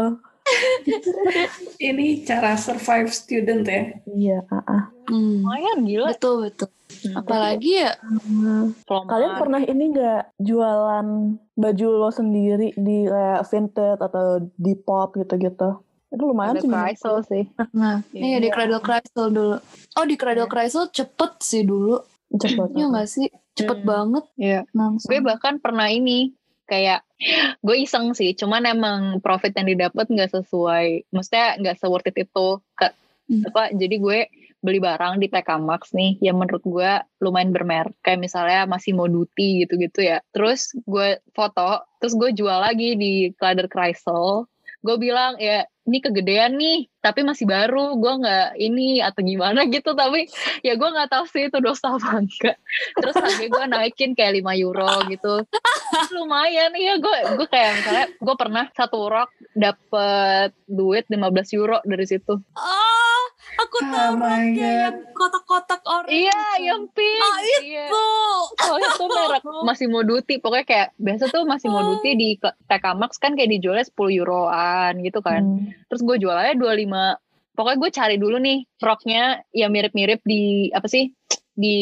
Ini cara survive student ya. Iya, ah, ah. Hmm. lumayan gila Betul, betul. Apalagi ya, Hmm. Kalian pernah ini nggak jualan baju lo sendiri di kayak vintage atau di pop gitu-gitu? Itu lumayan sih. Chrysler sih nah, iya di Iya. Cradle Chrysler dulu. Oh, di Cradle Chrysler cepet sih dulu. Cepet. Iya nggak sih? Cepet Hmm. banget Iya. langsung. gue bahkan pernah ini kayak [gasps] gue iseng sih cuman emang profit yang didapat nggak sesuai maksudnya nggak se-worth it itu ke Hmm. apa jadi gue beli barang di TK Maxx nih yang menurut gue lumayan bermerek kayak misalnya masih mau duty gitu-gitu ya terus gue foto terus gue jual lagi di Kleider Kreisel gue bilang ya ini kegedean nih tapi masih baru gue nggak ini atau gimana gitu tapi ya gue nggak tahu sih itu dosa apa enggak terus harga gue naikin kayak 5 euro gitu lumayan iya gue gue kayak misalnya gue pernah satu rok dapet duit 15 euro dari situ Oh, aku Oh tahu God. yang kotak-kotak orang. iya yang pink Oh, iya. Itu. soalnya tuh merek masih mau duty pokoknya kayak biasa tuh masih mau duty di TK Maxx kan kayak dijualnya 10 euroan gitu kan. Hmm. terus gue jual aja 25 pokoknya gue cari dulu nih roknya yang mirip-mirip di apa sih di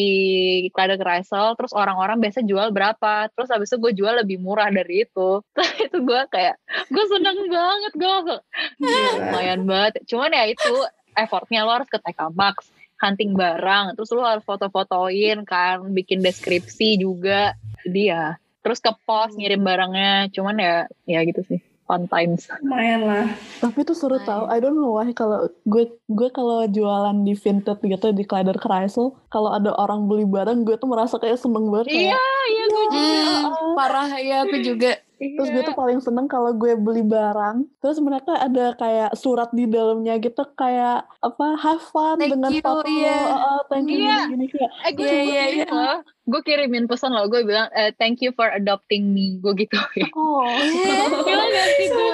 Kleider Kreisel terus orang-orang biasa jual berapa. Terus habis itu gue jual lebih murah dari itu. [laughs] Terus itu gue kayak gue seneng banget gue langsung lumayan banget. Cuman ya itu effortnya lo harus ke TK Maxx hunting barang terus lo harus foto-fotoin kan bikin deskripsi juga jadi ya terus ke pos ngirim barangnya cuman ya ya gitu sih fun times Lumayan lah. Tapi itu seru Lumayan. tau. I don't know why kalau gue gue kalau jualan di Vinted gitu di Kleider Kreisel, kalau ada orang beli barang gue tuh merasa kayak seneng banget. iya kayak, iya gue juga Hmm, parah ya aku juga. Terus gue Iya. tuh paling seneng kalau gue beli barang, terus mereka ada kayak surat di dalamnya gitu kayak apa have fun Thank dengan you, foto iya. lo, uh, thank you Iya. gini, gini Eh gue Iya, iya, kirim loh. Gue kirimin pesan loh. Gue bilang eh, thank you for adopting me. Gue gitu. [laughs] oh [laughs] Gila gak sih gue?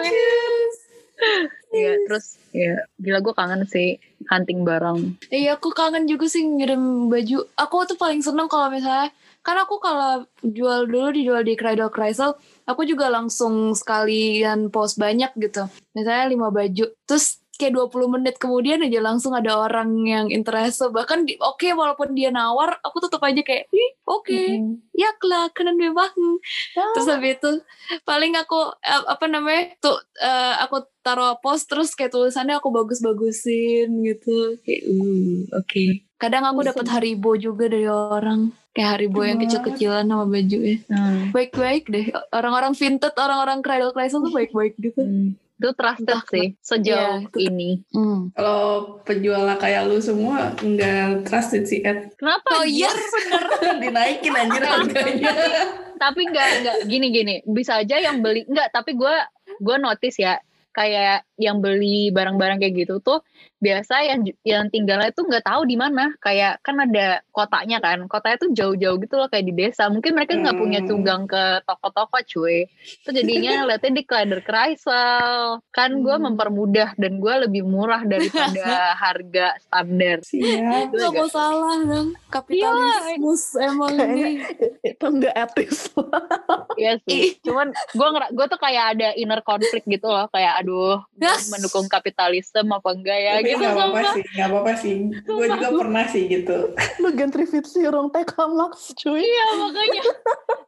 Iya terus ya gila gue kangen sih hunting barang. Iya aku kangen juga sih ngirim baju. Aku tuh paling seneng kalau misalnya kan aku kalau jual dulu dijual di Cradle Chrysler, aku juga langsung sekalian post banyak gitu. Misalnya 5 baju. Terus kayak 20 menit kemudian aja langsung ada orang yang interest. Bahkan oke walaupun dia nawar, aku tetap aja kayak, "Ih, oke. Ya lah, kenen bebas. Terus habis itu paling aku eh, apa namanya? Tuh eh, aku taruh post terus kayak tulisannya aku bagus-bagusin gitu. Kayak uh, oke. Kadang aku dapat haribo juga dari orang. Kayak haribo yang kecil-kecilan sama baju ya. Baik-baik deh. Orang-orang vintage, orang-orang cradle chrysler tuh baik-baik gitu. Hmm. Itu trusted Entah sih sejauh Iya, itu- ini. Hmm. Kalau penjual kayak lu semua nggak trusted sih Ed. Kenapa? Oh iya bener. [laughs] Dinaikin anjir harganya. tapi nggak nggak gini gini bisa aja yang beli nggak tapi gue gue notice ya kayak yang beli barang-barang kayak gitu tuh biasa yang yang tinggalnya tuh nggak tahu di mana kayak kan ada kotanya kan kotanya tuh jauh-jauh gitu loh kayak di desa mungkin mereka nggak punya Hmm. tunggang ke toko-toko cuy itu jadinya [laughs] liatnya di Kleider Kreisel kan gue Hmm. mempermudah dan gue lebih murah daripada [laughs] harga standar Siap. Gak mau salah dong. Kapitalismus emang Kayaknya nih. [laughs] itu nggak etis Iya sih. Cuman gue gue tuh kayak ada inner conflict gitu loh. Kayak aduh, mendukung kapitalisme apa enggak ya Tapi gitu. nggak apa-apa sih, nggak apa-apa sih. Gue juga pernah sih gitu. lu gentrifikasi orang TK Max cuy Iya makanya.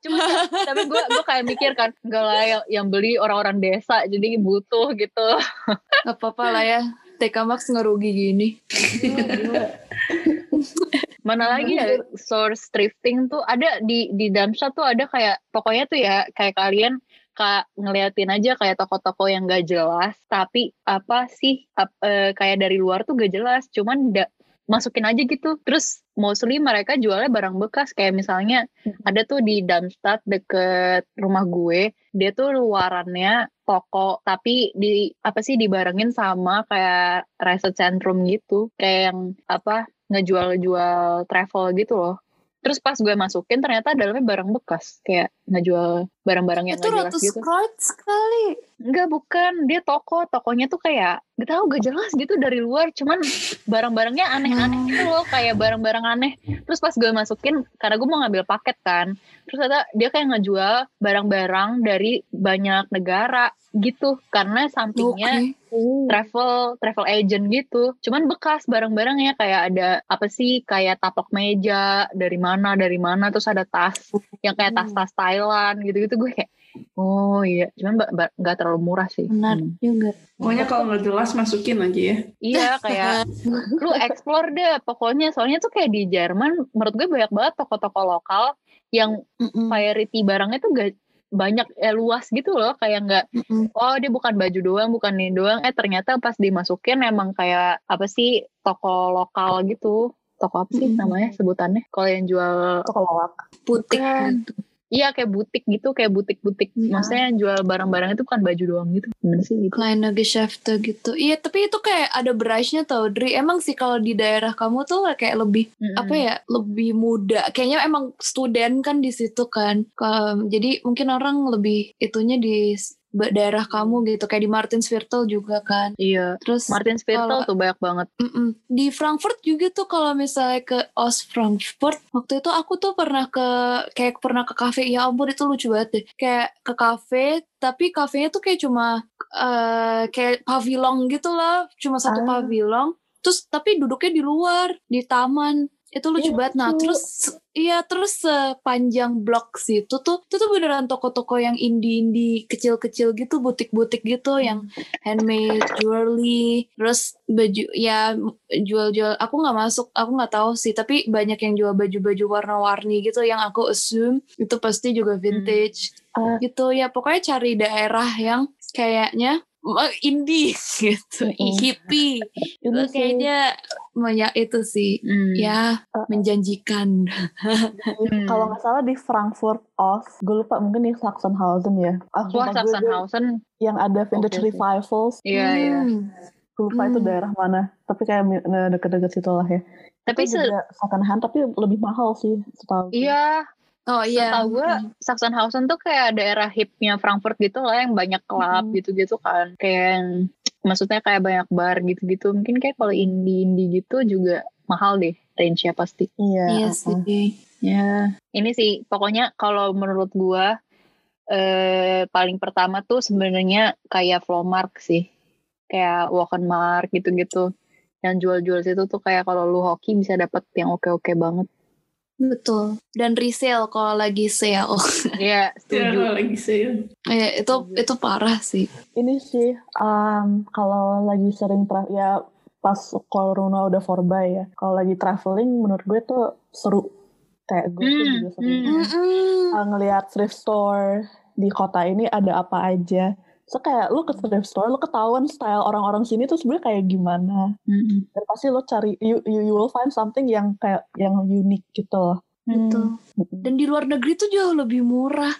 Cuma tapi gue gue kayak mikir kan, enggak lah yang, yang beli orang-orang desa jadi butuh gitu. Gak apa-apa lah ya. TK Max ngerugi gini. Mana lagi ya source thrifting tuh ada di di Damsha tuh ada kayak pokoknya tuh ya kayak kalian kak ngeliatin aja kayak toko-toko yang gak jelas. Tapi apa sih ap- eh, kayak dari luar tuh gak jelas. Cuman da- masukin aja gitu. Terus mostly mereka jualnya barang bekas. Kayak misalnya ada tuh di Darmstadt deket rumah gue dia tuh luarannya toko. Tapi di apa sih dibarengin sama kayak reset centrum gitu. Kayak yang apa ngejual-jual travel gitu loh. Terus pas gue masukin ternyata dalamnya barang bekas, kayak ngejual barang-barang yang Itu gak jelas ratus gitu. crowd sekali. Enggak, bukan. Dia toko, tokonya tuh kayak gak tahu gak jelas gitu dari luar, cuman barang-barangnya aneh-aneh gitu loh, kayak barang-barang aneh. Terus pas gue masukin, karena gue mau ngambil paket kan, terus ternyata dia kayak ngejual barang-barang dari banyak negara gitu, karena sampingnya Oke. travel travel agent gitu. Cuman bekas barang-barangnya kayak ada apa sih kayak taplok meja dari mana dari mana terus ada tas yang kayak Hmm. tas-tas Thailand gitu-gitu gue kayak oh iya cuman nggak terlalu murah sih. Benar Hmm. juga. Pokoknya kalau nggak jelas masukin aja ya. Iya [laughs] kayak lu explore deh pokoknya soalnya tuh kayak di Jerman menurut gue banyak banget toko-toko lokal yang variety barangnya tuh gak banyak eh, luas gitu loh kayak nggak oh dia bukan baju doang bukan ini doang eh ternyata pas dimasukin emang kayak apa sih toko lokal gitu toko apa sih namanya sebutannya kalau yang jual. Putik Bukan. gitu. Iya kayak butik gitu kayak butik-butik Iya. maksudnya yang jual barang-barang itu bukan baju doang gitu gimana sih gitu Kleine Geschäfte gitu. Iya, tapi itu kayak ada bereich-nya tau, Dri. Emang sih kalau di daerah kamu tuh kayak lebih Mm-mm. apa ya lebih muda kayaknya emang student kan di situ kan jadi mungkin orang lebih itunya di daerah kamu gitu. Kayak di Martinsviertel juga kan. Iya. Terus Martin Kalau- Spittle tuh banyak banget. Mm-mm. di Frankfurt juga tuh kalau misalnya ke Ost Frankfurt waktu itu aku tuh pernah ke kayak pernah ke kafe. Ya ampun itu lucu banget deh. Kayak ke kafe tapi kafenya tuh kayak cuma eh kayak pavilion gitu loh cuma satu Ah. pavilion. Terus tapi duduknya di luar di taman itu lucu Iya, banget. Nah terus iya terus sepanjang blok situ tuh itu tuh beneran toko-toko yang indie-indie kecil-kecil gitu butik-butik gitu yang handmade jewelry terus baju ya jual-jual aku nggak masuk aku nggak tahu sih tapi banyak yang jual baju-baju warna-warni gitu yang aku assume itu pasti juga vintage Ah. gitu. Ya pokoknya cari daerah yang kayaknya indie [laughs] gitu Mm-mm. hippie itu kayaknya banyak itu sih Hmm. ya uh, menjanjikan di- kalau nggak salah di Frankfurt Ost, gue lupa mungkin di Sachsenhausen ya. Ah, Wah, Sachsenhausen yang ada vintage sih. revivals, iya iya Hmm. gue lupa itu Hmm. daerah mana. Tapi kayak deket-deket situ lah ya. tapi itu se juga second hand tapi lebih mahal sih setahu iya oh iya Setahu gue Sachsenhausen tuh kayak daerah hipnya Frankfurt gitu lah yang banyak klub Mm. gitu-gitu kan. Kayak yang maksudnya kayak banyak bar gitu-gitu. Mungkin kayak kalau indie-indie gitu juga mahal deh range-nya pasti. Iya. iya sih Ya. Ini sih pokoknya kalau menurut gua eh paling pertama tuh sebenarnya kayak Flowmark sih. Kayak Walkenmark gitu-gitu. Yang jual-jual situ tuh kayak kalau lu hoki bisa dapet yang oke-oke banget. Betul dan resale kalau lagi sale [laughs] Iya, Ya, setuju. lagi sale. ya itu itu parah sih Ini sih um, kalau lagi sering tra ya pas corona udah forby ya. Kalau lagi traveling menurut gue tuh seru. Kayak gue tuh Hmm, juga sering hmm. Uh, ngelihat thrift store di kota ini ada apa aja. So kayak lu ke thrift store, lu ketahuan style orang-orang sini tuh sebenarnya kayak gimana. Mm-mm. Dan pasti lu cari you, you, you will find something yang kayak yang unik gitu loh. betul dan di luar negeri tuh jauh lebih murah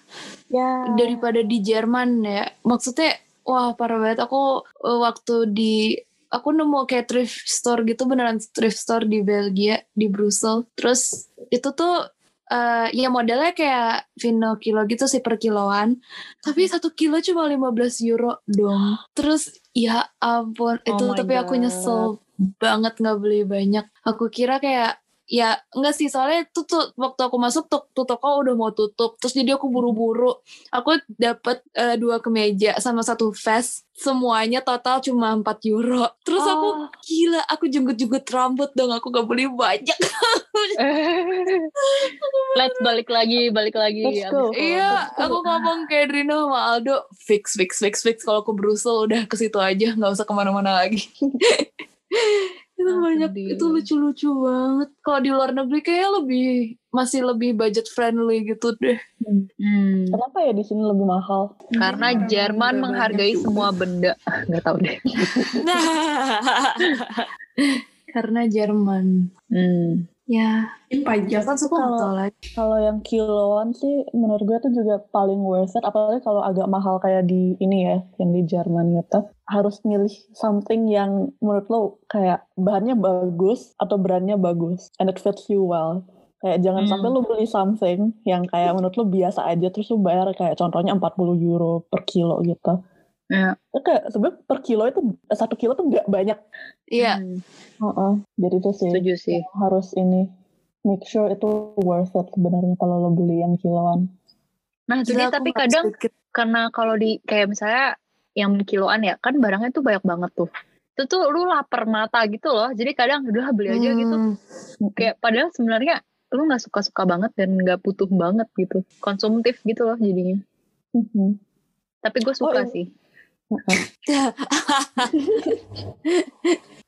Ya. daripada di Jerman ya maksudnya wah parah banget aku eh, waktu di aku nemu kayak thrift store gitu beneran thrift store di Belgia di Brussel terus itu tuh eh ya modelnya kayak Vino kilo gitu sih per kiloan. Tapi satu kilo cuma 15 euro dong. Terus ya ampun Oh itu tapi aku God. nyesel banget nggak beli banyak. Aku kira kayak ya enggak sih soalnya tuh waktu aku masuk tuh, tuh toko udah mau tutup terus jadi aku buru-buru. Aku dapat eh, dua kemeja sama satu vest semuanya total cuma 4 euro. Terus aku Oh. gila aku jenggut-jenggut rambut dong aku gak beli banyak. [laughs] Let's balik lagi, balik lagi. Let's iya aku ngomong kayak Drina sama Aldo fix fix fix fix kalau aku Brussel udah ke situ aja nggak usah ke mana-mana lagi [laughs] itu Ah, banyak sedih. itu lucu-lucu banget kalau di luar negeri kayak lebih masih lebih budget friendly gitu deh Hmm. Kenapa ya di sini lebih mahal? Karena Orang Jerman udah menghargai juga. semua benda. [laughs] Nggak tahu deh. nah [laughs] [laughs] karena Jerman Hmm. Ya Ini pajak. kan suka kalau- Kalau yang kiloan sih menurut gue tuh juga paling worth it. Apalagi kalau agak mahal kayak di ini ya, yang di Jerman gitu. Harus milih something yang menurut lo kayak bahannya bagus atau brandnya bagus. And it fits you well. Kayak jangan Hmm. sampai lo beli something yang kayak menurut lo biasa aja terus lo bayar kayak contohnya 40 euro per kilo gitu. Ya. Kayak sebenarnya per kilo itu satu kilo tuh nggak banyak. iya Hmm. Heeh. Jadi itu sih Setuju sih. harus ini make sure itu worth it sebenarnya kalau lo beli yang kiloan. Nah, jadi tapi kadang sedikit. karena kalau di kayak misalnya yang kiloan ya, kan barangnya tuh banyak banget tuh. Itu tuh lu lapar mata gitu loh. Jadi kadang udah beli aja gitu. Hmm. Kayak padahal sebenarnya lu nggak suka-suka banget dan nggak butuh banget gitu. Konsumtif gitu loh jadinya. Mhm. Tapi gue suka Oh, sih. [laughs]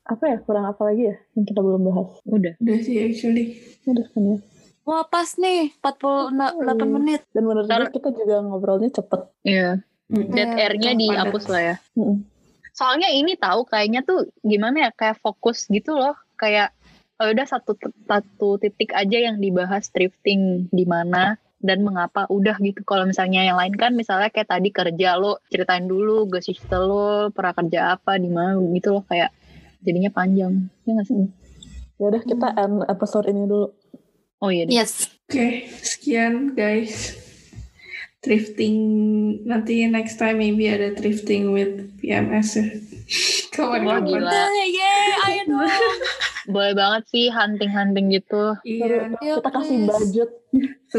apa ya kurang apa lagi ya yang kita belum bahas Udah. Udah sih actually. udah kan ya Wah pas nih 48 Hmm. menit. Dan menurut gue kita juga ngobrolnya cepet. Iya. Mm. Dead Iya, air-nya padat. dihapus lah ya. Soalnya ini tahu kayaknya tuh gimana ya kayak fokus gitu loh. Kayak oh udah satu satu titik aja yang dibahas thrifting di mana dan mengapa udah gitu. Kalau misalnya yang lain kan misalnya kayak tadi kerja lo ceritain dulu gosip lo pernah kerja apa di mana gitu loh kayak jadinya panjang. Ya nggak sih? Ya udah kita end episode ini dulu. Oh iya. deh. Yes. Oke, sekian guys. Thrifting nanti next time maybe ada thrifting with PMS ya. [laughs] Kawan gila. Yeay, ayo dong. [laughs] Boleh banget sih hunting-hunting gitu. Iya, kita kasih budget.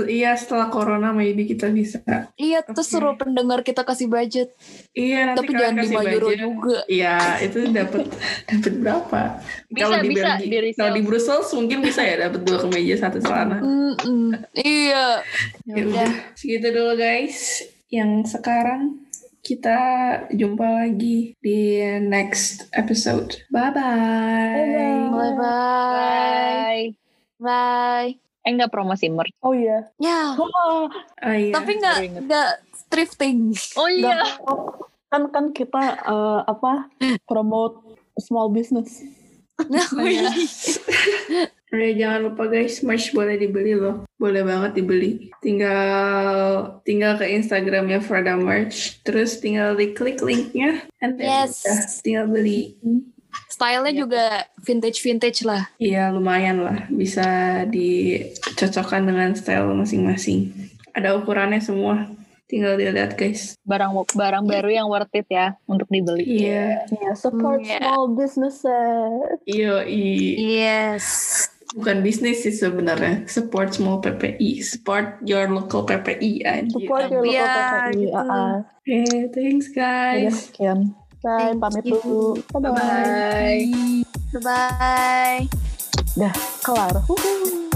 Iya setelah corona maybe kita bisa. Iya, terus suruh pendengar kita kasih budget. Iya nanti Tapi jangan kasih 5 euro budget. juga. Iya itu dapat [laughs] dapat berapa? Bisa, Kalau di bisa, resell. kalau di Brussels mungkin bisa ya dapat dua kemeja satu celana. Mm-mm. Iya. Ya Ya udah udah. segitu dulu guys. Yang sekarang kita jumpa lagi di next episode. Bye bye. Bye bye. Bye. Bye. Eh nggak promosi merch. Oh iya. Ya, Oh iya. tapi nggak baru inget. nggak thrifting. Oh iya. Apa-apa. Kan kan kita eh, apa promote small business. Nah, Oh, iya. Udah jangan lupa guys, merch boleh dibeli loh. Boleh banget dibeli. Tinggal tinggal ke Instagramnya Frada Merch, terus tinggal diklik linknya, and then Yes. udah, tinggal beli. Stylenya juga vintage-vintage lah. Iya lumayan lah, bisa dicocokkan dengan style masing-masing. Ada ukurannya semua, tinggal dilihat guys. Barang barang baru yang worth it ya untuk dibeli. Iya, Ya, support Hmm, yeah. small businesses. iya, Yes. bukan bisnis sih sebenarnya. Support small PPI, support your local PPI aja. Support your local Iya, PPI. gitu. Ah, ah. Oke, thanks Ya udah, guys. sekian. Bye, pamit you. dulu. Bye-bye. Bye. Bye. Dah, kelar. Huhu.